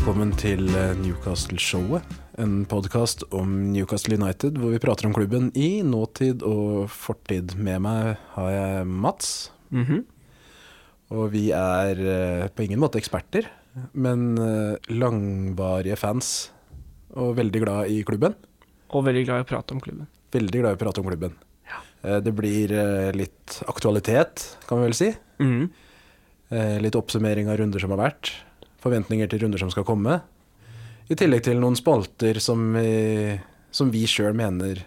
velkommen til eh, Newcastle-showet. En podkast om Newcastle United hvor vi prater om klubben i nåtid og fortid. Med meg har jeg Mats, Mhm. og vi er eh, på ingen måte eksperter, men eh, langvarige fans og veldig glad i klubben. Og veldig glad i å prate om klubben. Veldig glad i å prate om klubben. Ja. Det blir litt aktualitet, kan vi vel si. Mm -hmm. Litt oppsummering av runder som har vært. Forventninger til runder som skal komme. I tillegg til noen spalter som som vi sjøl mener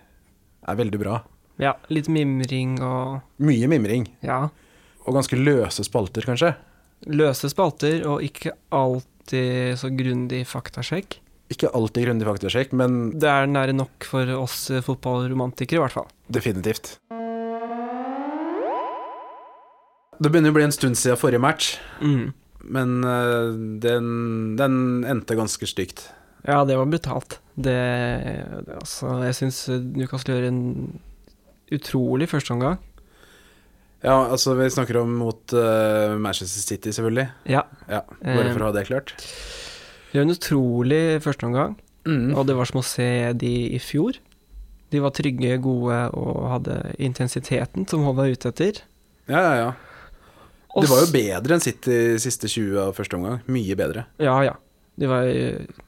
er veldig bra. Ja, litt mimring og Mye mimring. ja, Og ganske løse spalter, kanskje. løse spalter og ikke alltid så grundig faktasjekk. Ikke alltid grundig faktasjekk, men Det er nære nok for oss eh, fotballromantikere, i hvert fall. definitivt. Det begynner å bli en stund siden forrige match, Mhm. Men eh, den, den endte ganske stygt. Ja, det var brutalt. Det, det altså, Jeg syns Newcastle gjør en utrolig førsteomgang. Ja, altså, vi snakker om mot uh, Manchester City, selvfølgelig. Ja. Ja, Bare Eh, for å ha det klart. Det var en utrolig førsteomgang, Mm. og det var som å se de i fjor. De var trygge, gode og hadde intensiteten som Hov er ute etter. Ja, ja, ja. Det var jo bedre enn City siste 20 av første omgang. Mye bedre. Ja, ja. Det var uh,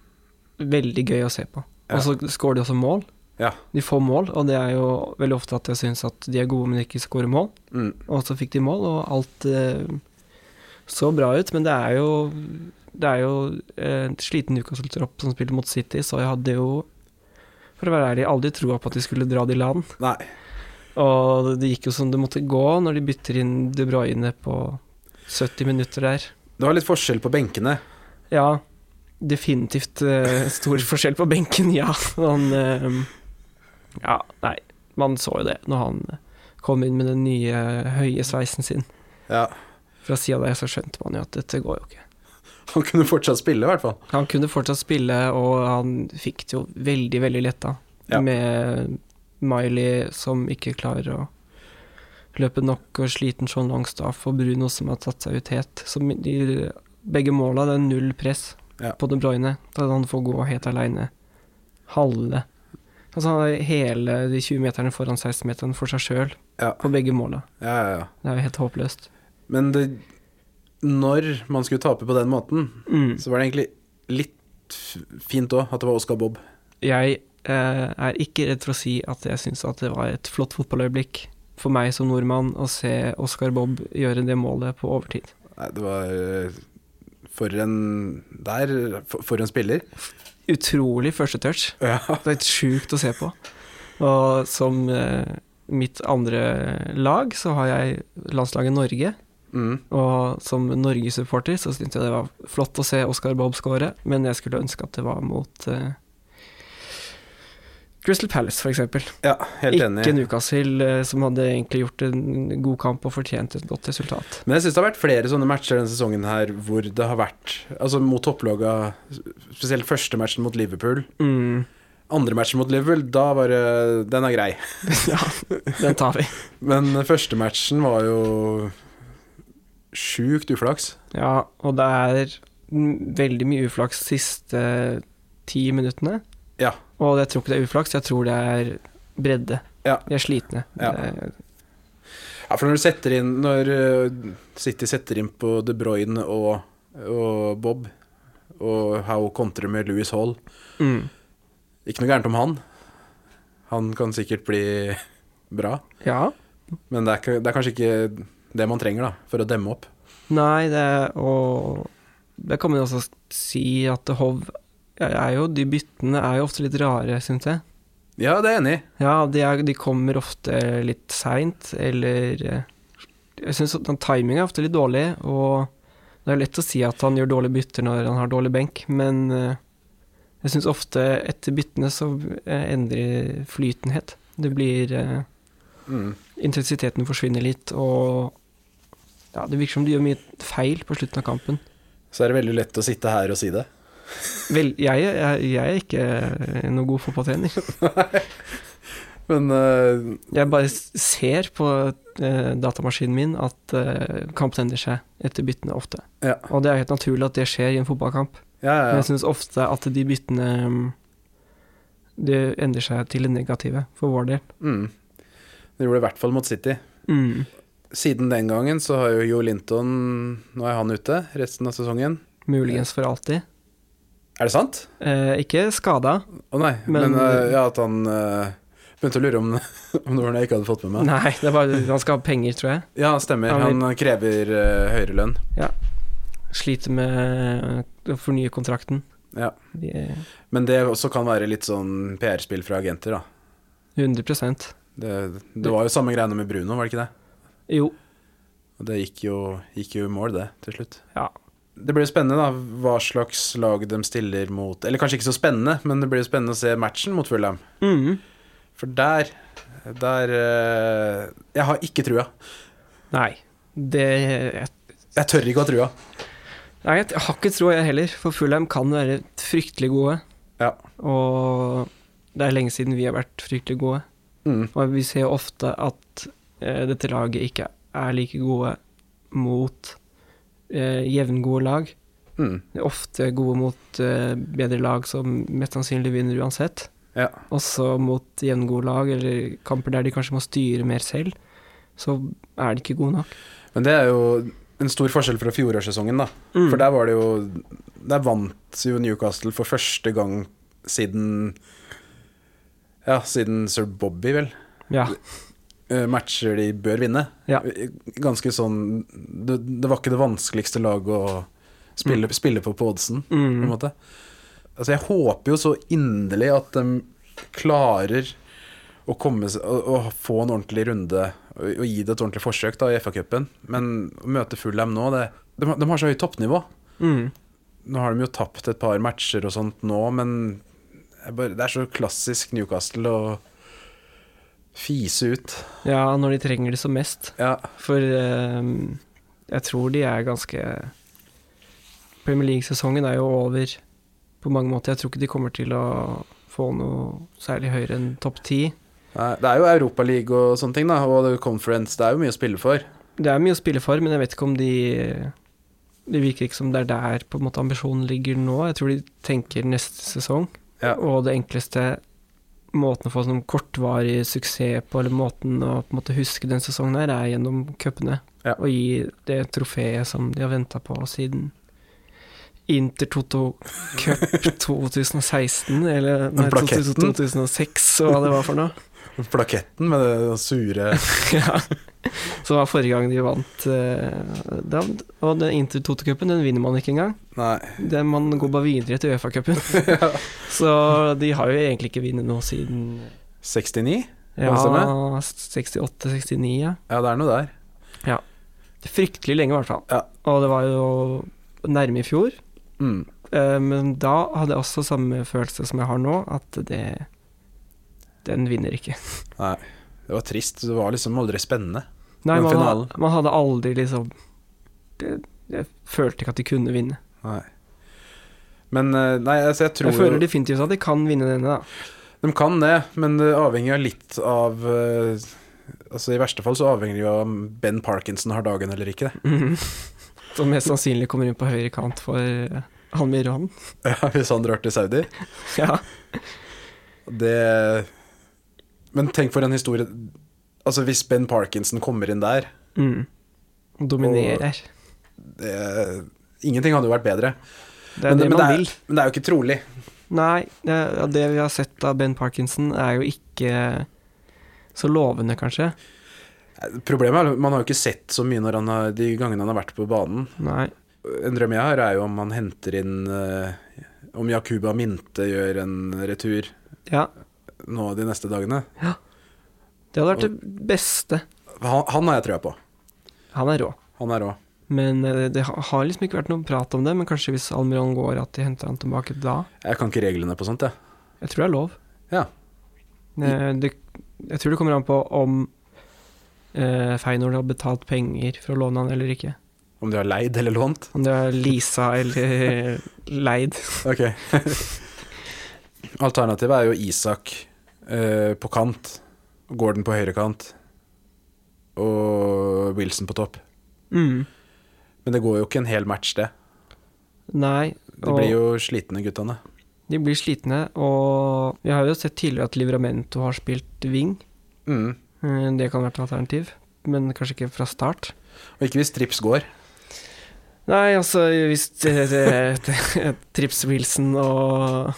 veldig gøy å se på. Ja. Og så skårer de også mål. Ja. De får mål, og det er jo veldig ofte at jeg syns at de er gode, men ikke skårer mål. Mm. Og så fikk de mål, og alt uh, så bra ut. Men det er jo Det er jo en en sliten Newcastle-tropp som spiller mot City, så jeg hadde jo, for å være ærlig, aldri troa på at de skulle dra det i land. Nei. Og det gikk jo som det måtte gå når de bytter inn De Bruyne på 70 minutter der. Det var litt forskjell på benkene. Ja, definitivt uh, stor forskjell på benken, ja. Han uh, Ja, nei, man så jo det når han eh, kom inn med den nye høye sveisen sin. Ja. Fra sida der så skjønte man jo at dette går jo ikke. Han kunne fortsatt spille, i hvert fall. Han kunne fortsatt spille, og han fikk det jo veldig, veldig letta. Ja. Med Miley som ikke klarer å løpe nok, og sliten Sean Longstaff og Bruno som har tatt seg ut helt. Så de, begge måla, det er null press Ja. på De Bruyne. Da han får gå helt aleine. Halve. Altså han har hele de 20 meterne foran 16-meteren for seg sjøl Ja. på begge måla. Ja. Det er jo helt håpløst. Men det, når man skulle tape på den måten, Mm. så var det egentlig litt fint òg at det var Oscar Bob. Jeg er ikke redd for å si at jeg syns at det var et flott fotballøyeblikk for meg som nordmann å se Oscar Bob gjøre det målet på overtid. Nei, det var eh, For en Der, for, for en spiller. Utrolig første touch. Ja. Det er helt sjukt å se på. Og som eh, mitt andre lag så har jeg landslaget Norge. Mm. Og som Norge-supporter så syntes jeg det var flott å se Oscar Bob skåre, men jeg skulle ønske at det var mot eh, Crystal Palace, eksempel. ja, helt Ikke enig. Newcastle, eh, som hadde egentlig gjort en god kamp og fortjent et godt resultat. Men jeg syns det har vært flere sånne matcher denne sesongen her hvor det har vært Altså mot topplaga, spesielt første matchen mot Liverpool. Mm. Andre matchen mot Liverpool, da var det Den er grei. Ja, den tar vi. Men første matchen var jo sjukt uflaks. Ja, og det er veldig mye uflaks siste ti minuttene. Ja. Og jeg tror ikke det er uflaks, jeg tror det er bredde. Ja. De er slitne. Ja. Ja, for når du setter inn Når uh, City setter inn på De Bruyne og, og Bob, og How kontrer med Louis Hall Mm. Ikke noe gærent om han. Han kan sikkert bli bra, Ja. men det er, det er kanskje ikke det man trenger da for å demme opp. Nei, det Og det kan man også si at Hov jo De byttene er jo ofte litt rare, syns jeg. Ja, det er jeg enig i. Ja, de, er, de kommer ofte litt seint, eller eh, Jeg syns timinga er ofte litt dårlig, og det er lett å si at han gjør dårlige bytter når han har dårlig benk, men eh, jeg syns ofte etter byttene så eh, endrer flyten helt. Det blir Mm. Intensiteten forsvinner litt, og ja, det virker som de gjør mye feil på slutten av kampen. Så er det veldig lett å sitte her og si det. Vel, jeg, jeg, jeg er ikke noe god fotballtrener. Men uh, Jeg bare ser på uh, datamaskinen min at uh, kampen endrer seg etter byttene ofte. Ja. Og det er helt naturlig at det skjer i en fotballkamp. Ja, ja, Men jeg syns ofte at de byttene um, Det endrer seg til det negative, for vår del. Mm. Det gjorde det i hvert fall mot City. Mm. Siden den gangen så har jo Joe Linton Nå er han ute resten av sesongen. Muligens for alltid. Er det sant? Eh, ikke skada. Å nei, men, Men- uh, ja, at han uh, begynte å lure om, om det var noe jeg ikke hadde fått med meg. Nei, det var, han skal ha penger, tror jeg. Ja, stemmer. Han Han krever uh, høyere lønn. Ja. Sliter med å fornye kontrakten. Ja. De Men det også kan være litt sånn PR-spill fra agenter, da. 100 Det, det var jo samme greiene med Bruno, var det ikke det? Jo. Og det gikk jo, gikk jo i mål, det, til slutt. Ja. Det blir jo spennende da, hva slags lag de stiller mot Eller kanskje ikke så spennende, men det blir jo spennende å se matchen mot Fulham. Mm. For der Der eh, Jeg har ikke trua. Nei. Det jeg, Jeg tør ikke å ha trua. Nei, jeg har ikke trua, jeg heller. For Fulham kan være fryktelig gode. Ja. Og det er lenge siden vi har vært fryktelig gode. Mm. Og vi ser jo ofte at eh, dette laget ikke er like gode mot eh, jevngode lag. Mm. De er ofte gode mot eh, bedre lag som mest sannsynlig vinner uansett. Ja. Også mot jevngode lag, eller kamper der de kanskje må styre mer selv, så er de ikke gode nok. Men det er jo en stor forskjell fra fjorårssesongen, da. Mm. For der var det jo Der vant jo Newcastle for første gang siden Ja, siden sir Bobby, vel. Ja. Eh, Matcher de bør vinne. Ja. Ganske sånn det, det var ikke det vanskeligste laget å spille, spille på på oddsen, på en Mm. måte. Altså, jeg håper jo så inderlig at de klarer å komme å, å få en ordentlig runde og, og gi det et ordentlig forsøk da i FA-cupen. Men å møte Fulham nå det, de, har- de har så høyt toppnivå. Mm. Nå har de jo tapt et par matcher og sånt nå, men bare, det er så klassisk Newcastle å fise ut. Ja, når de trenger det som mest. Ja, For ehm, jeg tror de er ganske Premier League-sesongen er jo over på mange måter. Jeg tror ikke de kommer til å få noe særlig høyere enn topp ti. Det er jo Europaliga og sånne ting, da, og Conference. Det er jo mye å spille for. Det er mye å spille for, men jeg vet ikke om de Det virker ikke som det er der på en måte ambisjonen ligger nå. Jeg tror de tenker neste sesong. Ja. Og det enkleste måten å få sånn kortvarig suksess på, eller måten å på en måte huske den sesongen her, er gjennom cupene. Ja. Og gi det trofeet som de har venta på siden Inter Toto Cup 2016, eller nei, 2006, og hva det var for noe. Plaketten med det sure ja. Så var forrige gang de vant eh, Og den Inter Toto-cupen, den vinner man ikke engang. Nei. Den, man går bare videre til Uefa-cupen. Så de har jo egentlig ikke vunnet noe siden 69? ja, 68-69, ja. Ja, det er noe der. Fryktelig lenge, i hvert fall. Ja. Og det var jo nærme i fjor. Mm. Eh, men da hadde jeg også samme følelse som jeg har nå, at det Den vinner ikke. Nei. Det var trist. Det var liksom aldri spennende. Nei, man, finalen? man hadde aldri liksom det, Jeg følte ikke at de kunne vinne. Nei. Men eh, nei, altså, jeg tror Jeg føler definitivt at de kan vinne denne, da. De kan det, men det avhenger litt av eh, Altså I verste fall så avhenger det jo av om Ben Parkinson har dagen eller ikke. Mhm. Som mest sannsynlig kommer inn på høyre kant for han med Iran. Ja, Hvis han drar til Saudi. Ja. Det Men tenk for en historie Altså Hvis Ben Parkinson kommer inn der Mm. Dominerer. det, Ingenting hadde jo vært bedre. Det er men, det men, man det er, vil. men det er jo ikke trolig. Nei, det, det vi har sett av Ben Parkinson, er jo ikke så lovende, kanskje. Problemet er at man har jo ikke sett så mye når han har, de gangene han har vært på banen. Nei. En drøm jeg har, er jo om han henter inn eh, Om Yakuba Minte gjør en retur Ja, nå de neste dagene. Ja. det hadde vært det beste. Han, han har jeg trua på. Han er rå. Han er rå. Men eh, det har liksom ikke vært noe prat om det. Men kanskje hvis Almiron går, at de henter han tilbake da. Jeg kan ikke reglene på sånt, jeg. Jeg tror det er lov. Ja. Eh, Det, jeg tror det kommer an på om eh, Feinord har betalt penger for å låne han eller ikke. Om de har leid eller lånt. Om de har leasa eller leid. Ok. Alternativet er jo Isak eh, på kant, Gordon på høyre kant og Wilson på topp. Mm. Men det går jo ikke en hel match, det. Nei, De blir jo slitne, guttene. De blir slitne, og vi har jo sett tidligere at Livramento har spilt wing. Mm. Eh, Det kan være et alternativ, men kanskje ikke fra start. Og ikke hvis Trips går. Nei, altså hvis Trips Wilson og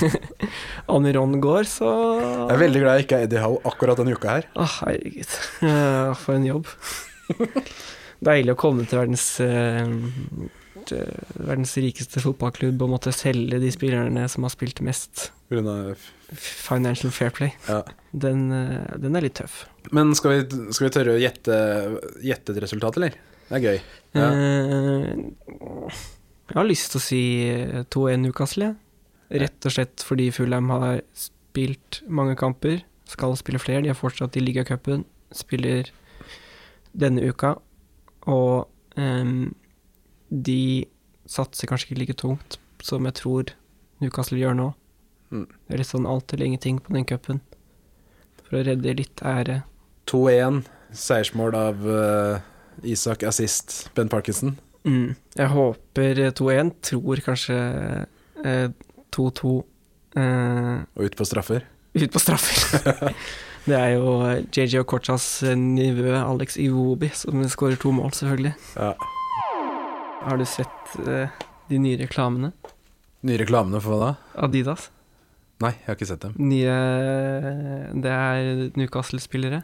Aniron går, så Jeg er veldig glad jeg ikke er Eddie Howe akkurat denne uka her. Å, herregud. Uh, For en jobb. Deilig å komme til verdens uh, verdens rikeste fotballklubb og måtte selge de spillerne som har spilt mest. Grunna... Financial fair play. Ja. Den, uh, den er litt tøff. Men skal vi, skal vi tørre å gjette, gjette et resultat, eller? Det er gøy. Ja. Uh, jeg har lyst til å si 2-1 Newcastle. Rett og slett fordi Fulham har spilt mange kamper, skal spille flere. De har fortsatt i ligacupen, spiller denne uka. Og um, de satser kanskje ikke like tungt som jeg tror Newcastle gjør nå. Mm. Det er litt sånn alt eller ingenting på den cupen. For å redde litt ære. 2-1. Seiersmål av eh, Isak assist Ben Parkinson. Mm. Jeg håper 2-1. Tror kanskje eh, 2-2 eh, Og ut på straffer. ut på straffer. det er jo JJ Okochas nivå Alex Iwobi som skårer to mål, selvfølgelig. Ja. Har du sett eh, de nye reklamene? Nye reklamene for hva da? Adidas. Nei, jeg har ikke sett dem. Nye Det er Newcastle-spillere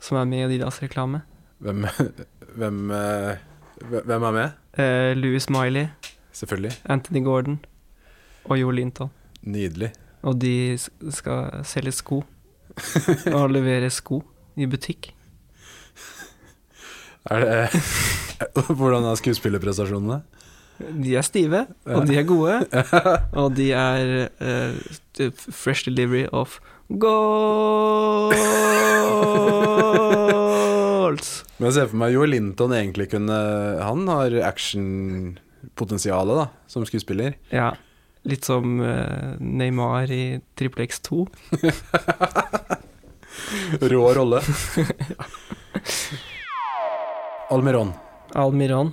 som er med i Adidas-reklame. Hvem, hvem, eh, hvem er med? Eh, Louis Miley, Selvfølgelig. Anthony Gordon og Jo Linton. Nydelig. Og de skal selge sko. Og levere sko i butikk. Er det Hvordan er skuespillerprestasjonene? De er stive, og de er gode. Og de er uh, fresh delivery of goals. Men jeg ser for meg Joel Linton egentlig kunne Han har actionpotensialet, da, som skuespiller. Ja, litt som eh, Neymar i Triple X2. Rå rolle. Almiron, Almiron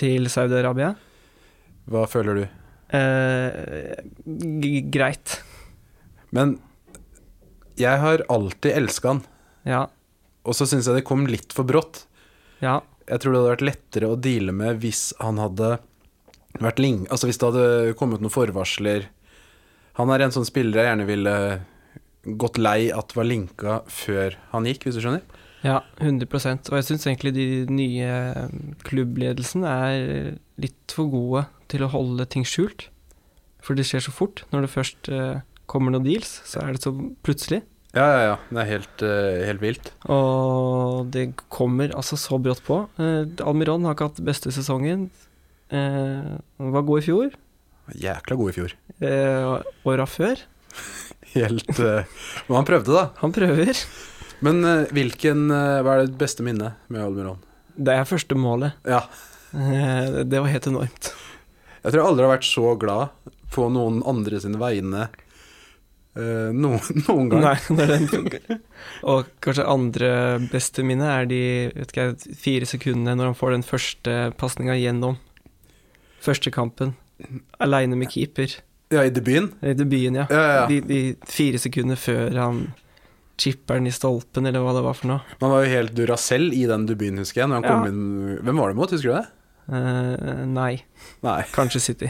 til Saudi-Arabia. hva føler du? Eh, greit. Men jeg har alltid elska han, Ja. Og så syns jeg det kom litt for brått. Ja. Jeg tror det hadde vært lettere å deale med hvis han hadde vært ling... Altså hvis det hadde kommet noen forvarsler Han er en sånn spiller jeg gjerne ville gått lei at var linka før han gikk, hvis du skjønner? Ja, 100% Og jeg syns egentlig de nye klubbledelsen er litt for gode til å holde ting skjult. For det skjer så fort. Når det først eh, kommer noen deals, så er det så plutselig. Ja, ja, ja. Det er helt, uh, helt vilt. Og det kommer altså så brått på. Uh, Almiron har ikke hatt beste sesongen. Uh, var god i fjor. Jækla god i fjor. Uh, åra før. Helt Men han prøvde, da. Han prøver. Men hvilken Hva er det beste minnet med Almiron? Det er første målet. Ja. Det var helt enormt. Jeg tror jeg aldri har vært så glad på noen andre sine vegne eh, noen, noen gang. Nei, den. Og kanskje andre beste minne er de vet ikke, fire sekundene når han får den første pasninga gjennom. Første kampen. Aleine med keeper. Ja, i debuten. I debuten, ja. Ja, ja. De, de fire sekundene før han chipper den i stolpen, eller hva det var for noe. Man var jo helt Duracell i den debuten, husker jeg. Når han kom Ja. inn Hvem var det mot, husker du det? Uh, nei, Nei. kanskje City.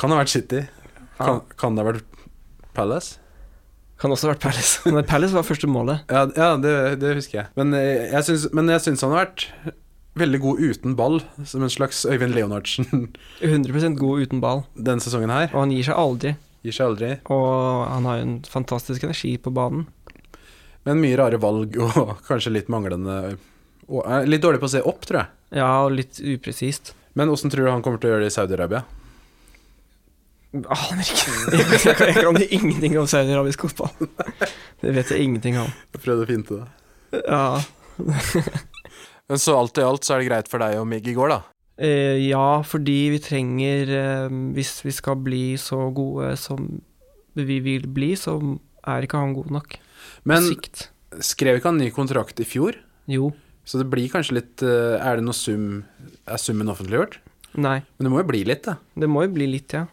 Kan Det ha vært City. Kan, kan det ha vært Palace? Kan også ha vært Palace. Men Palace var første målet. Ja, ja det, det husker jeg. Men eh, jeg syns, men jeg syns han har vært veldig god uten ball, som en slags Øyvind Leonardsen 100% god uten ball. denne sesongen her. Og han gir seg aldri. Gir seg aldri. Og han har jo en fantastisk energi på banen. Men mye rare valg og kanskje litt manglende er Litt dårlig på å se opp, tror jeg. Ja, og litt upresist. Men åssen tror du han kommer til å gjøre det i Saudi-Arabia? Aner ikke. Jeg, jeg, kan- jeg kan ingenting om saudiarabisk fotball. Det vet jeg ingenting om. Jeg prøvde å finte det. Ja. Men så alt i alt så er det greit for deg og Mig i går, da? Eh, ja, fordi vi trenger eh, Hvis vi skal bli så gode som vi vil bli, så er ikke han god nok. Men sikt. skrev ikke han ny kontrakt i fjor? Jo. Så det blir kanskje litt eh, Er det noe sum Er summen offentliggjort? Nei. Men det må jo bli litt, da. Det må jo bli litt, ja.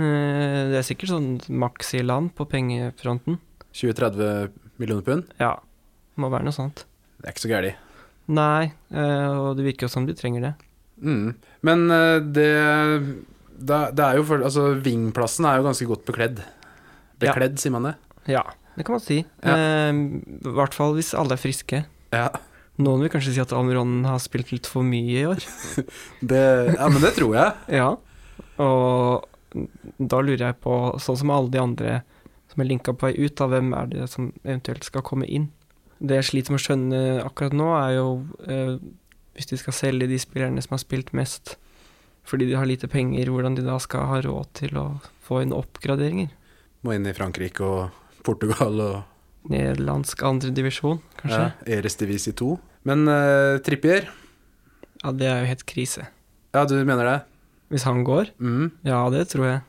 Eh, Det er sikkert sånn maks i land på pengefronten. 20-30 millioner pund. Ja, må være noe sånt. Det er ikke så gærent. Nei, eh, og det virker jo som de trenger det. Mm. Men eh, det, det Det er jo for Altså, vingplassen er jo ganske godt bekledd. Ja. Bekledd, sier man det? Ja, det kan man si. Ja. Eh, I hvert fall hvis alle er friske. Ja. Noen vil kanskje si at Almiron har spilt litt for mye i år. Det, ja, men det tror jeg. Ja, og da lurer jeg på, sånn som alle de andre som er linka på vei ut, da, hvem er det som eventuelt skal komme inn? Det jeg sliter med å skjønne akkurat nå, er jo eh, hvis de skal selge de spillerne som har spilt mest, fordi de har lite penger, hvordan de da skal ha råd til å få inn oppgraderinger. Må inn i Frankrike og Portugal og Nederlandsk andredivisjon, kanskje? ja, Eres Divisi 2. Men uh, Trippier Ja, det er jo helt krise. Ja, du mener det? Hvis han går? Mm. Ja, det tror jeg.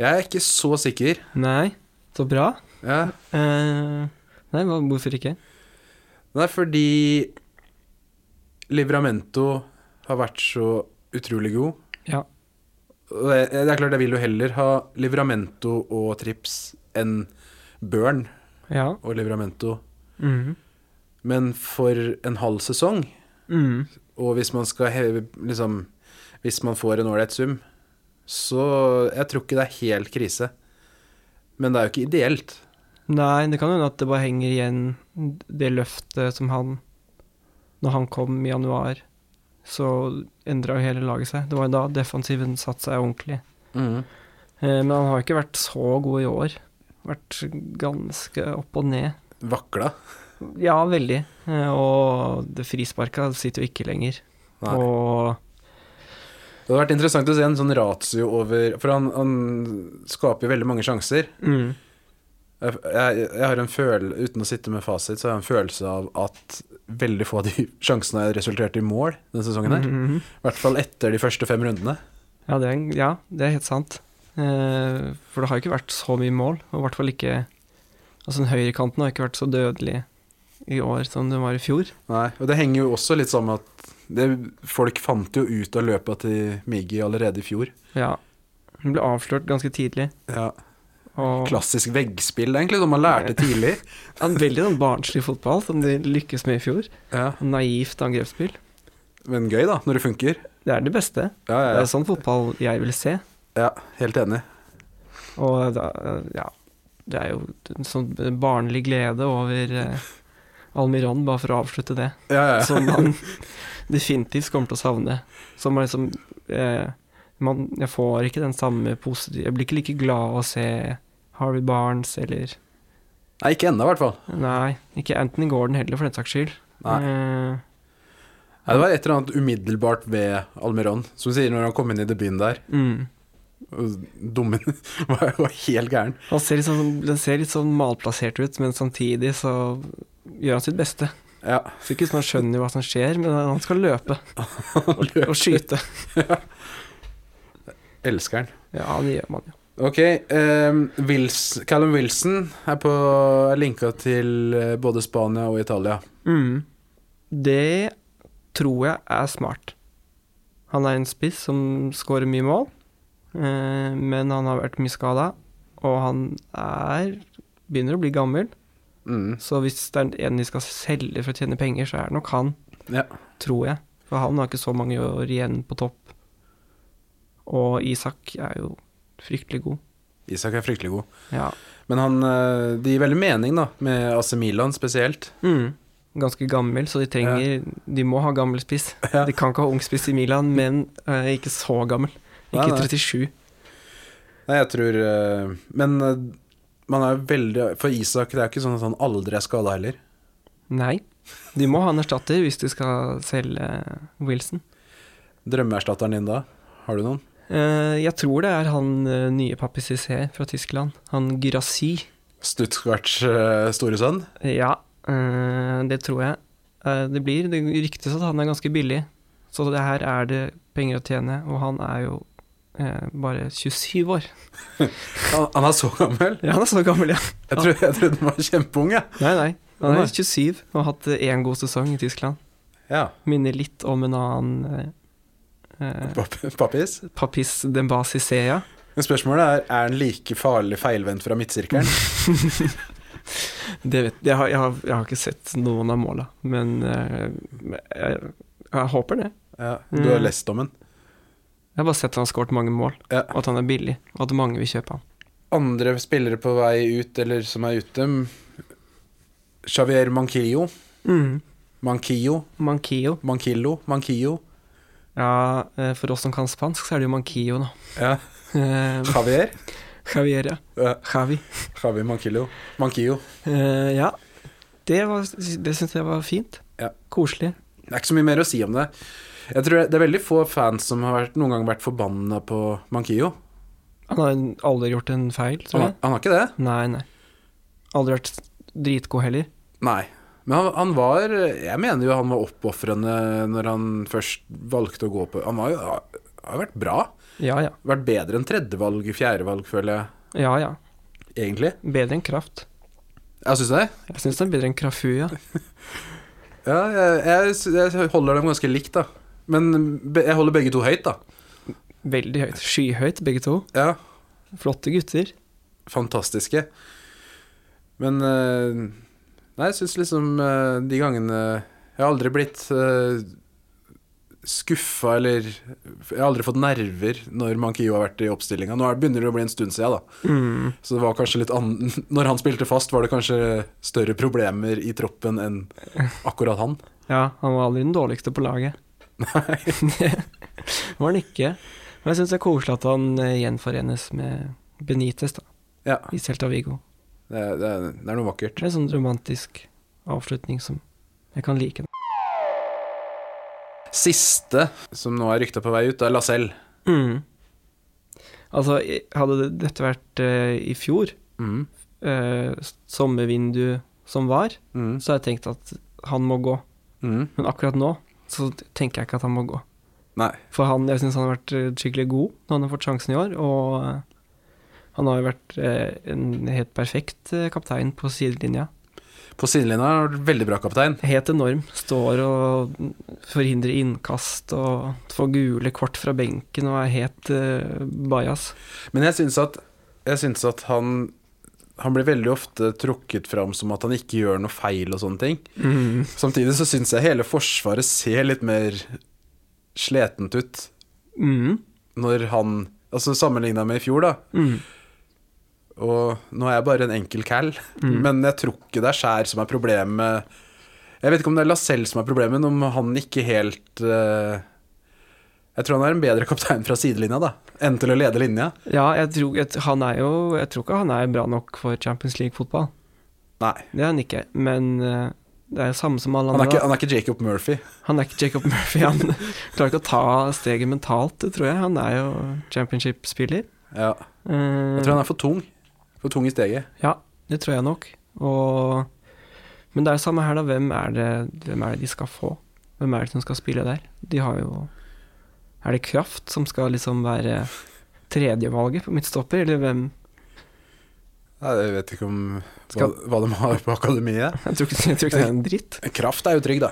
Jeg er ikke så sikker. Nei, så bra. Ja. Eh, nei, hvorfor ikke? Er fordi Livramento har vært så utrolig god. Ja. Det, det er klart, jeg vil jo heller ha Livramento og Trips enn Burn Ja. og Livramento. Mm. Men for en halv sesong, mm. og hvis man skal heve liksom Hvis man får en ålreit sum, så Jeg tror ikke det er helt krise. Men det er jo ikke ideelt. Nei, det kan hende at det bare henger igjen det løftet som han Når han kom i januar, så endra jo hele laget seg. Det var jo da defensiven satte seg ordentlig. Mhm. Eh, Men han har ikke vært så god i år. Vært ganske opp og ned. Vakla. Ja, veldig. Eh, Og det frisparka sitter jo ikke lenger. Nei. Og Det hadde vært interessant å se en sånn ratio over For han, han skaper jo veldig mange sjanser. mm, Jeg, jeg, jeg har en følelse, uten å sitte med fasit, så har jeg en følelse av at veldig få av de sjansene har resultert i mål denne sesongen her. mhm. I hvert fall etter de første fem rundene. Ja, det er, ja, det er helt sant. Eh, for det har jo ikke vært så mye mål, og i hvert fall ikke Altså, den høyrekanten har ikke vært så dødelig i år som den var i fjor. Nei, og det henger jo også litt sammen med at det, folk fant jo ut av løpet til Miggy allerede i fjor. Ja. Hun ble avslørt ganske tidlig. Ja, Og Klassisk veggspill, egentlig, som man lærte tidlig. en veldig sånn barnslig fotball som de lykkes med i fjor. Ja, Naivt angrepsspill. Men gøy, da, når det funker. Det er det beste. Ja, Det ja, er sånn fotball jeg vil se. ja. helt enig. Og da, ja, det er jo en sånn barnlig glede over eh, Almiron, bare for å avslutte det. Ja, ja, ja. Som man definitivt kommer til å savne. Som liksom eh, man, Jeg får ikke den samme positive Jeg blir ikke like glad av å se Harvey Barnes eller Nei, ikke ennå, i hvert fall. Nei, ikke Anthony Gordon heller, for den saks skyld. Nei. Eh, Nei, det var et eller annet umiddelbart ved Almiron, som sier når han kom inn i debuten der. mm. Dummen var jo helt gæren. Han ser litt sånn, den ser litt sånn malplassert ut, men samtidig så gjør han sitt beste. Ja. Så ikke som han skjønner hva som skjer, men han skal løpe Han og skyte. Elsker han. Ja, det gjør man jo. Ok, Um, Wils, Callum Wilson er, på, er linka til eh, både Spania og Italia. Mm. Det tror jeg er smart. Han er en spiss som skårer mye mål, eh, men han har vært mye skada, og han er begynner å bli gammel. Mm. Så hvis det er en de skal selge for å tjene penger, så er det nok han, Ja. tror jeg. For han har ikke så mange år igjen på topp. Og Isak er jo fryktelig god. Isak er fryktelig god. Ja. Men han, eh, det gir veldig mening, da, med AC Milan spesielt. Mm. Ganske gammel, så de trenger De må ha gammel spiss. Ja. De kan ikke ha ung spiss i Milan, men eh, ikke så gammel. Ikke nei. 37. Nei, jeg tror eh, Men eh, man er veldig For Isak, det er ikke sånn at han aldri er skada heller. Nei. De må ha en erstatter hvis du skal selge Wilson. Drømmeerstatteren din da? Har du noen? Eh, jeg tror det er han eh, nye Papi Cissé fra Tyskland. Han Gyrassi. Stuttgarts uh, store sønn? Ja, det tror jeg. Det blir Det ryktes at han er ganske billig, så det her er det penger å tjene, og han er jo eh, bare 27 år. Han, han er så gammel? Ja, han er så gammel, ja. Jeg, tror, jeg trodde han var kjempeung, jeg. Nei, nei. Han er 27 og har hatt én god sesong i Tyskland. Ja. Minner litt om en annen eh, Pappis? Papis Dembasi Sea. Men spørsmålet er er han like farlig feilvendt fra midtsirkelen. Det vet, jeg, har, jeg, har, jeg har ikke sett noen av måla, men eh, jeg, jeg håper det. Ja, du har Mm. lest om han. Jeg har bare sett at han har skåret mange mål, Ja. og at han er billig, og at mange vil kjøpe han. Andre spillere på vei ut, eller som er ute Xavier Manquillo. Mm. Manquillo. Manquillo. Manquillo. Manquillo. Ja, eh, for oss som kan spansk, så er det jo Manquillo, da. Ja. Eh, Javier. Javier, ja. Ja. Javi. Javier Manquillo. Manquillo. Eh, ja, det, var- det syns jeg var fint. Ja. Koselig. Det er ikke så mye mer å si om det. Jeg tror Det er veldig få fans som har vært, noen gang vært forbanna på Mankio. Han har aldri gjort en feil, tror jeg. han har ikke det? Nei, nei. Aldri vært dritgod heller. Nei. Men han, han var Jeg mener jo han var oppofrende når han først valgte å gå på Han var jo, har vært bra. Ja, ja. Vært bedre enn tredjevalg, fjerdevalg, føler jeg. Ja, ja. Egentlig. Bedre enn Kraft. Jeg syns det. Jeg syns det er bedre enn Krafu, ja. Ja, jeg, jeg, jeg holder dem ganske likt, da. Men jeg holder begge to høyt, da. Veldig høyt. Skyhøyt, begge to. Ja, Flotte gutter. fantastiske. Men eh, Nei, jeg syns liksom eh, de gangene Jeg har aldri blitt uh, skuffa eller Jeg har aldri fått nerver når Mankio har vært i oppstillinga. Nå er- begynner det å bli en stund siden, da. Mm. Så det var kanskje litt an Når han spilte fast, var det kanskje større problemer i troppen enn akkurat han. Ja, han var aldri den dårligste på laget. Nei. det var han ikke. Men jeg syns det er koselig at han eh, gjenforenes med Benitez da, Ja, i Celta Vigo. det, det, det er noe vakkert. Det er en sånn romantisk avslutning som jeg kan like. Siste som nå er rykta på vei ut, er Lacelle. Mm. Altså, hadde dette vært uh, i fjor, Mm. uh, sommervindu som var, Mm. så hadde jeg tenkt at han må gå. Mm. Men akkurat nå så tenker jeg ikke at han må gå. Nei. For han, jeg syns han har vært eh, skikkelig god når han har fått sjansen i år, og eh, han har jo vært eh, en helt perfekt kaptein på sidelinja. På sidelinja har han veldig bra kaptein. Helt enorm. Står og forhindrer innkast og får gule kort fra benken og er helt uh, bajas. Men jeg syns at, at han han blir veldig ofte trukket fram som at han ikke gjør noe feil og sånne ting. Samtidig så syns jeg hele Forsvaret ser litt mer sletent ut Mm. når han Altså sammenligna med i fjor, da. Mm. Og nå er jeg bare en enkel cal, Mm. men jeg tror ikke det er Skjær som er problemet. Jeg vet ikke om det er Lascelles som er problemet, om han ikke helt eh, Jeg tror han er en bedre kaptein fra sidelinja, da, enn til å lede linja. Ja, jeg tror, jeg, han er jo, jeg tror ikke han er bra nok for Champions League-fotball. Nei. Det er han ikke. Men eh, det er jo samme som alle Han er andre. ikke, han er ikke Jacob Murphy. Han er ikke Jacob Murphy. Han klarer ikke å ta steget mentalt, tror jeg. Han er jo championship-spiller. Ja. Jeg tror han er for tung. For tung i steget. Ja, det tror jeg nok. Og, men det er jo samme her, da. Hvem er, det, hvem er det de skal få? Hvem er det som skal spille der? De har jo Er det Kraft som skal liksom være tredjevalget på midtstopper, eller hvem? Nei, Jeg vet ikke om Skal- hva de har på akademiet. Jeg tror, ikke, jeg tror ikke det er en dritt. Kraft er jo trygg, da.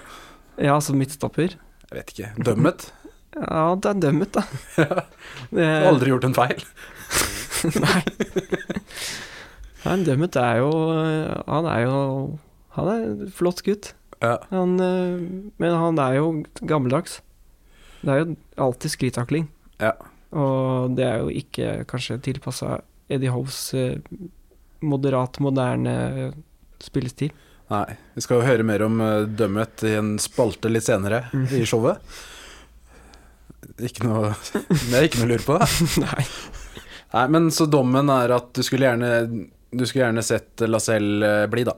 Ja, altså midtstopper. Jeg vet ikke. Dømmet. Ja, det er dømmet, da. Det, Aldri gjort en feil. Nei. Nei, dømmet er jo Han er jo Han er en flott gutt. Ja. Han, eh, men han er jo gammeldags. Det er jo alltid sklitakling. Ja. Og det er jo ikke kanskje tilpassa Eddie Hoves eh, moderat, moderne spillestil. Nei. Vi skal jo høre mer om uh, Dømmet i en spalte litt senere Mm. i showet. Ikke noe Det er ikke noe å lure på. Nei. Nei, men så dommen er at du skulle gjerne Du skulle gjerne sett Lacelle eh, bli, da.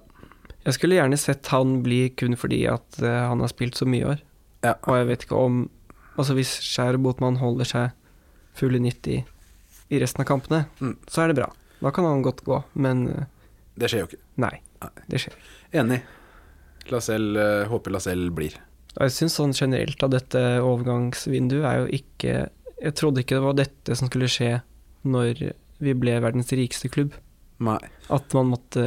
Jeg skulle gjerne sett han bli kun fordi at eh, han har spilt så mye i år. Ja. Og jeg vet ikke om Altså hvis Skjær og Botman holder seg full i 90 i resten av kampene, Mm. så er det bra. Da kan han godt gå, men eh, Det skjer jo ikke. nei. Det skjer. Enig. Lacelle, eh, håper Lasell blir. Jeg syns sånn generelt at dette overgangsvinduet er jo ikke Jeg trodde ikke det var dette som skulle skje når vi ble verdens rikeste klubb. Nei. At man måtte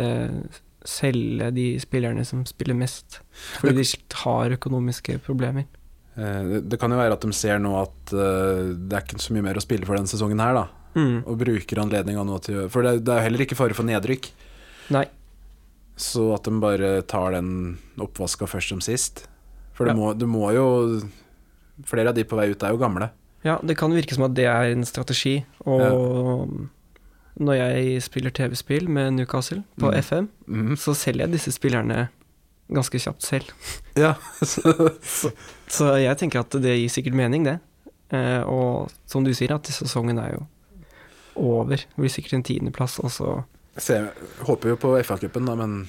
selge de spillerne som spiller mest, fordi de har økonomiske problemer. Eh, det, kan jo være at de ser nå at eh, det er ikke så mye mer å spille for denne sesongen her, da. Mm. Og bruker anledninga nå til For det, er jo heller ikke fare for nedrykk. Nei. Så at de bare tar den oppvaska først som sist. For det Ja. må, du må jo Flere av de på vei ut er jo gamle. Ja, det kan virke som at det er en strategi. Og når jeg spiller TV-spill med Newcastle på Mm. FM, mm. så selger jeg disse spillerne ganske kjapt selv. Ja, så, Så jeg tenker at det gir sikkert mening, det. Eh, og som du sier, at sesongen er jo over. Det blir sikkert en tiendeplass, og så Se, håper jo på FA-cupen, da, men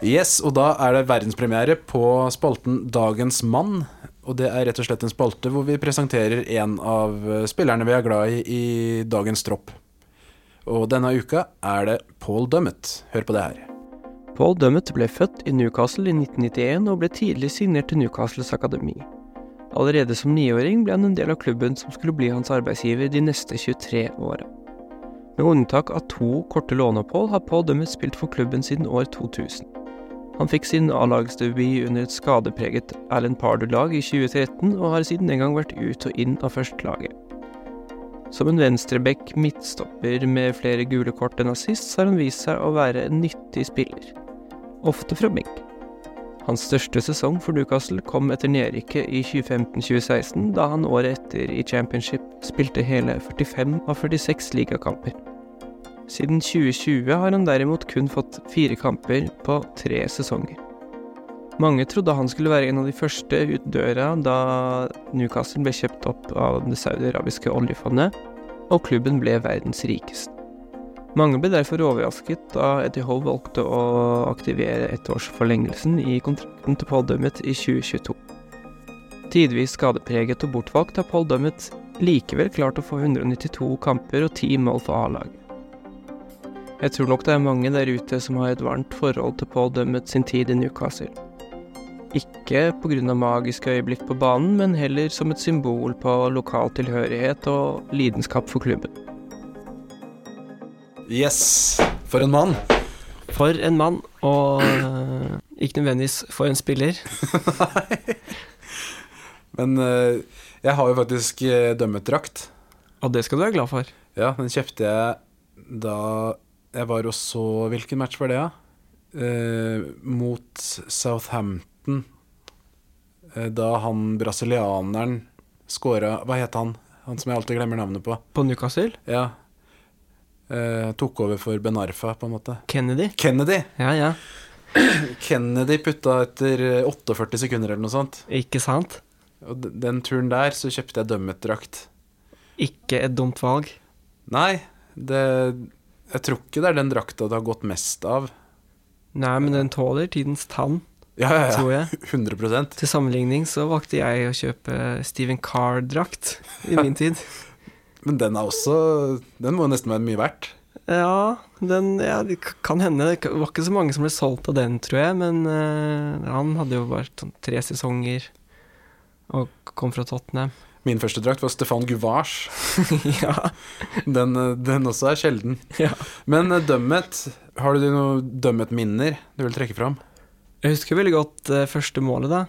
Yes, og da er det verdenspremiere på spalten Dagens mann. Og det er rett og slett en spalte hvor vi presenterer en av eh, spillerne vi er glad i i dagens tropp. Og denne uka er det Paul Dummet. Hør på det her. Paul Dummett ble født i Newcastle i 1991 og ble tidlig signert til Newcastles akademi. Allerede som niåring ble han en del av klubben som skulle bli hans arbeidsgiver de neste 23 åra. Med unntak av to korte låneopphold har Paul Dummett spilt for klubben siden år 2000. Han fikk sin A-lagsdebut under et skadepreget Alan Pardu-lag i 2013, og har siden den gang vært ut og inn av førstelaget. Som en venstreback midtstopper med flere gule kort enn assist, har han vist seg å være en nyttig spiller. Ofte fra benk. Hans største sesong for Newcastle kom etter nedrykket i 2015-2016, da han året etter i championship spilte hele 45 av 46 ligakamper. Siden 2020 har han derimot kun fått fire kamper på tre sesonger. Mange trodde han skulle være en av de første ut døra da Newcastle ble kjøpt opp av det saudiarabiske oljefondet, og klubben ble verdens rikeste. Mange ble derfor overrasket da Eddie Howe valgte å aktivere ettårsforlengelsen i kontrakten til Paul-dømmet i 2022. Tidvis skadepreget og bortvalgt har Paul-dømmet likevel klart å få 192 kamper og 10 mål for A-laget. Jeg tror nok det er mange der ute som har et varmt forhold til Paul-dømmet sin tid i Newcastle. Ikke pga. magiske øyeblikk på banen, men heller som et symbol på lokal tilhørighet og lidenskap for klubben. Yes, for en mann! For en mann, og uh, ikke nødvendigvis for en spiller. Nei. Men uh, jeg har jo faktisk uh, Dummett-drakt. Og det skal du være glad for. Ja, den kjøpte jeg da jeg var og så Hvilken match var det, da? Eh, mot Southampton. Da han brasilianeren scora Hva het han? Han som jeg alltid glemmer navnet på. På Newcastle, Ja. Eh, tok over for Ben Arfa, på en måte. Kennedy. Kennedy! Ja, ja. Kennedy putta etter eh, 48 sekunder eller noe sånt. Ikke sant? Og den turen der så kjøpte jeg Dummett-drakt. Ikke et dumt valg. Nei, det Jeg tror ikke det er den drakta det har gått mest av. Nei, men den tåler tidens tann, Ja, ja, ja. tror jeg. 100% Til sammenligning så valgte jeg å kjøpe Stephen Carr-drakt i min tid. Men den er også Den må nesten være mye verdt. Ja, den ja, det kan hende. Det var ikke så mange som ble solgt av den, tror jeg. Men uh, han hadde jo vært sånn tre sesonger og kom fra Tottenham. Min første drakt var Stefan Guvars. ja. Den, eh, den også er sjelden. ja. Men uh, Dummet, har du noen Dummet-minner du vil trekke fram? Jeg husker veldig godt uh, første målet, da.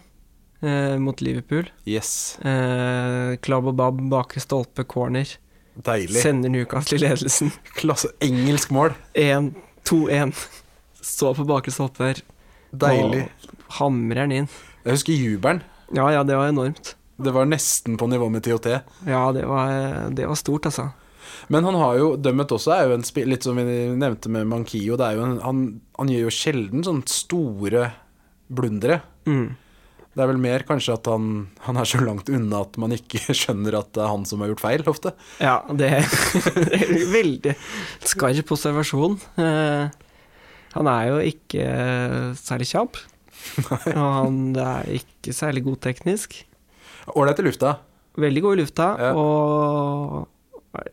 Eh, mot Liverpool. Yes. Eh, Klab og Bab, bakre stolpe, corner. Deilig. Sender Newcastle i ledelsen. Klasse. Engelsk mål. 1-2-1. Står på bakre stolpe der. Deilig. Og hamrer den inn. Jeg husker jubelen. Ja, ja, det var enormt. Det var nesten på nivå med TOT. Ja, det var, det var stort, altså. Men han har jo dømmet også er jo en spill Litt som vi nevnte med Mankio. Det er jo en, han, han gjør jo sjelden sånne store blundere. Mm. Det er vel mer kanskje at han, han er så langt unna at man ikke skjønner at det er han som har gjort feil, ofte. Ja, det det er veldig skarp observasjon. Eh, han er jo ikke særlig kjapp. Og han er ikke særlig god teknisk. Ålreit i lufta. Veldig god i lufta, Ja. og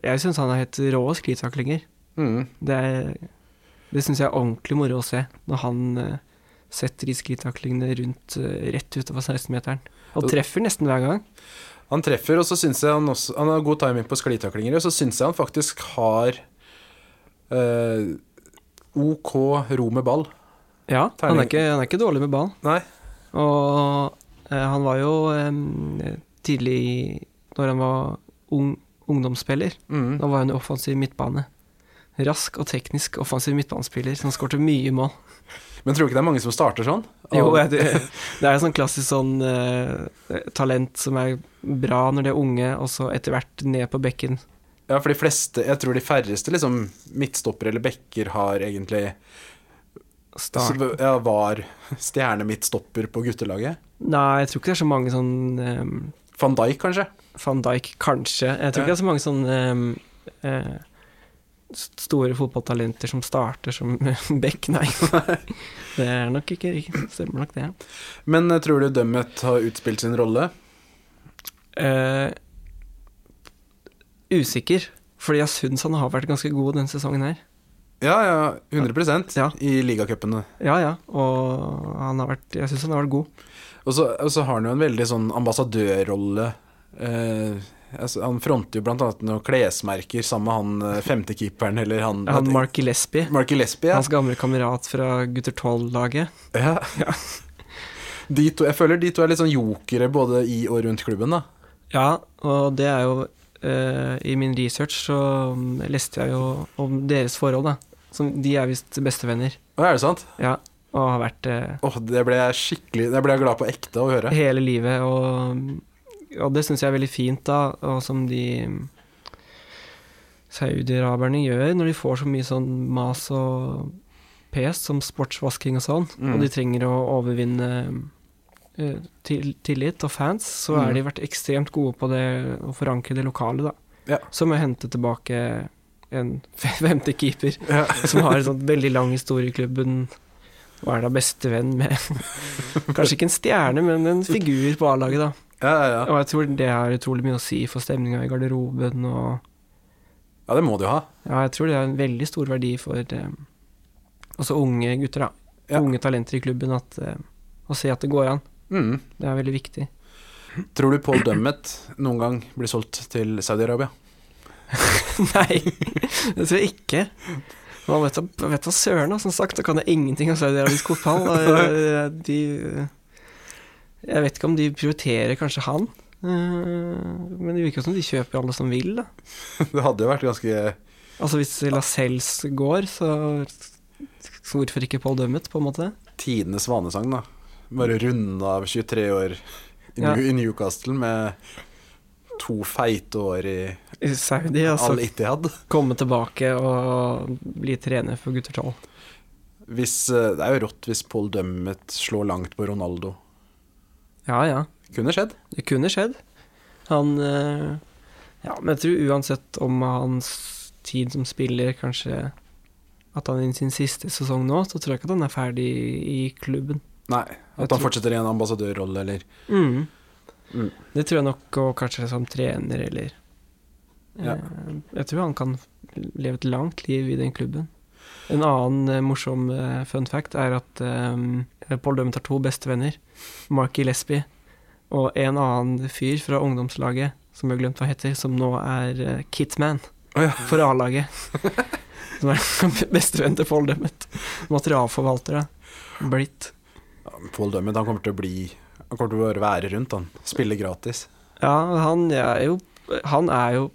jeg syns han har helt rå sklitaklinger. Mm. Det, er- det syns jeg er ordentlig moro å se, når han eh, setter de sklittaklingene rundt eh, rett utover 16-meteren. Og treffer nesten hver gang. Han treffer, og så syns jeg han også Han har god timing på sklitaklinger, og så syns jeg han faktisk har eh, OK ro med ball. Ja, han er, ikke, han er ikke dårlig med ball. Nei. Og eh, han var jo eh, tidlig Når han var ung ungdomsspiller, Mm. da var han jo offensiv midtbane. Rask og teknisk offensiv midtbanespiller som skårte mye mål. Men tror du ikke det er mange som starter sånn? Jo, Og- det, er jo sånn klassisk sånn uh, talent som er bra når de er unge, og så etter hvert ned på bekken. Ja, for de fleste, jeg tror de færreste liksom midtstopper eller bekker har egentlig Start. så- ja, var stjernemidtstopper på guttelaget. Nei, jeg tror ikke det er så mange sånn um... Van Dijk, kanskje? Van Dijk, kanskje. Jeg tror Ja. ikke det er så mange sånn um, s- store fotballtalenter som starter som back, nei. det er nok ikke riktig. Stemmer nok det. Men eh, tror du Dummet har utspilt sin rolle? Uh, usikker, fordi jeg syns han har vært ganske god denne sesongen her. Ja, ja, 100 Ja. i ligacupene. Ja, ja, og han har vært, jeg syns han har vært god. Og så, og så har han jo en veldig sånn ambassadørrolle. Eh, altså, han fronter jo annet noen klesmerker sammen med han eh, femtekeeperen, eller han, Han Mark Gillespie, Mark Gillespie, ja. hans gamle kamerat fra Gutter 12-laget. ja. De to, jeg føler de to er litt sånn jokere både i og rundt klubben, da. Ja, og det er jo eh, I min research så mm, leste jeg jo om deres forhold, da. Som, de er visst bestevenner. Å, er det sant? Ja, og har vært eh, Åh, det ble jeg skikkelig Det ble jeg glad på ekte å høre. hele livet. Og, og det syns jeg er veldig fint, da, og som de saudiaraberne saudi-araberne gjør når de får så mye sånn mas og pes som sportsvasking og sånn, Mm. og de trenger å overvinne eh, til, tillit og fans, så Mm. har de vært ekstremt gode på det å forankre det lokale, da. Ja. Som å hente tilbake en femte keeper Ja. som har en sånn veldig lang historie i klubben, og er da bestevenn med Kanskje ikke en stjerne, men en figur på A-laget, da. Ja, ja, ja. Og jeg tror det har utrolig mye å si for stemninga i garderoben, og ja, det må det jo ha. ja, jeg tror det er en veldig stor verdi for eh, også unge gutter, da. Ja. Unge talenter i klubben, at, eh, å se at det går an. Mm. Det er veldig viktig. Tror du Paul Dummet noen gang blir solgt til Saudi-Arabia? Nei, det tror jeg ikke. Man vet da søren. Som sagt, da kan jeg ingenting om saudiarabisk fotball. eh, De Jeg vet ikke om de prioriterer kanskje han. eh, Men det virker som de kjøper alle som vil, da. Det hadde jo vært ganske Altså hvis Lascelles går, så så hvorfor ikke Paul Dummet, på en måte? tidenes svanesang, da. Bare runde av 23 år i, Ja. I Newcastle med to feite år i I Saudi, altså. Al-Ittihad. Komme tilbake og bli trener for gutter 12. Hvis, eh, det er jo rått hvis Paul Dummet slår langt på Ronaldo. Ja, ja. Kunne skjedd. Det kunne skjedd. Han eh, Ja, men jeg tror uansett om hans tid som spiller, kanskje at han er i sin siste sesong nå, så tror jeg ikke at han er ferdig i klubben. Nei, Jeg at han tror- fortsetter i en ambassadørrolle, eller Mm. Mm. Det tror jeg nok, og kanskje som trener, eller Ja. eh, Jeg tror han kan leve et langt liv i den klubben. En annen eh, morsom eh, fun fact er at um, Paul Dummet har to bestevenner. Mark Gillespie og en annen fyr fra ungdomslaget, som jeg har glemt hva heter, som nå er uh, Kitman oh, ja. for A-laget. som er bestevenn til Paul Dummet. Materialforvalter, da. Blitt. Ja, Paul Dummet han kommer til å bli Han kommer til å bare være rundt, han. Spille gratis. Ja, han er jo Han er jo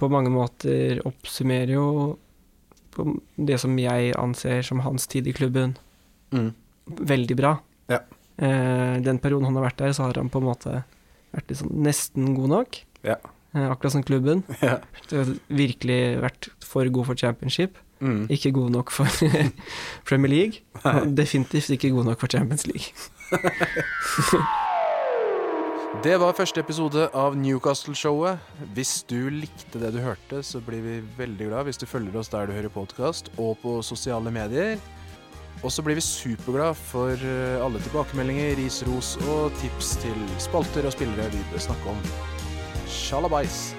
på mange måter Oppsummerer jo på det som jeg anser som hans tid i klubben, Mm. veldig bra. Ja. Eh, den perioden han har vært der, så har han på en måte vært liksom nesten god nok. Ja. Eh, akkurat som klubben. Ja. Virkelig vært for god for championship. Mm. Ikke god nok for Premier League. Definitivt ikke god nok for Champions League. Det var første episode av Newcastle-showet. Hvis du likte det du hørte, så blir vi veldig glad hvis du følger oss der du hører podkast, og på sosiale medier. Og så blir vi superglad for eh, alle tilbakemeldinger, ris, ros og tips til spalter og spillere vi bør snakke om. Sjalabais!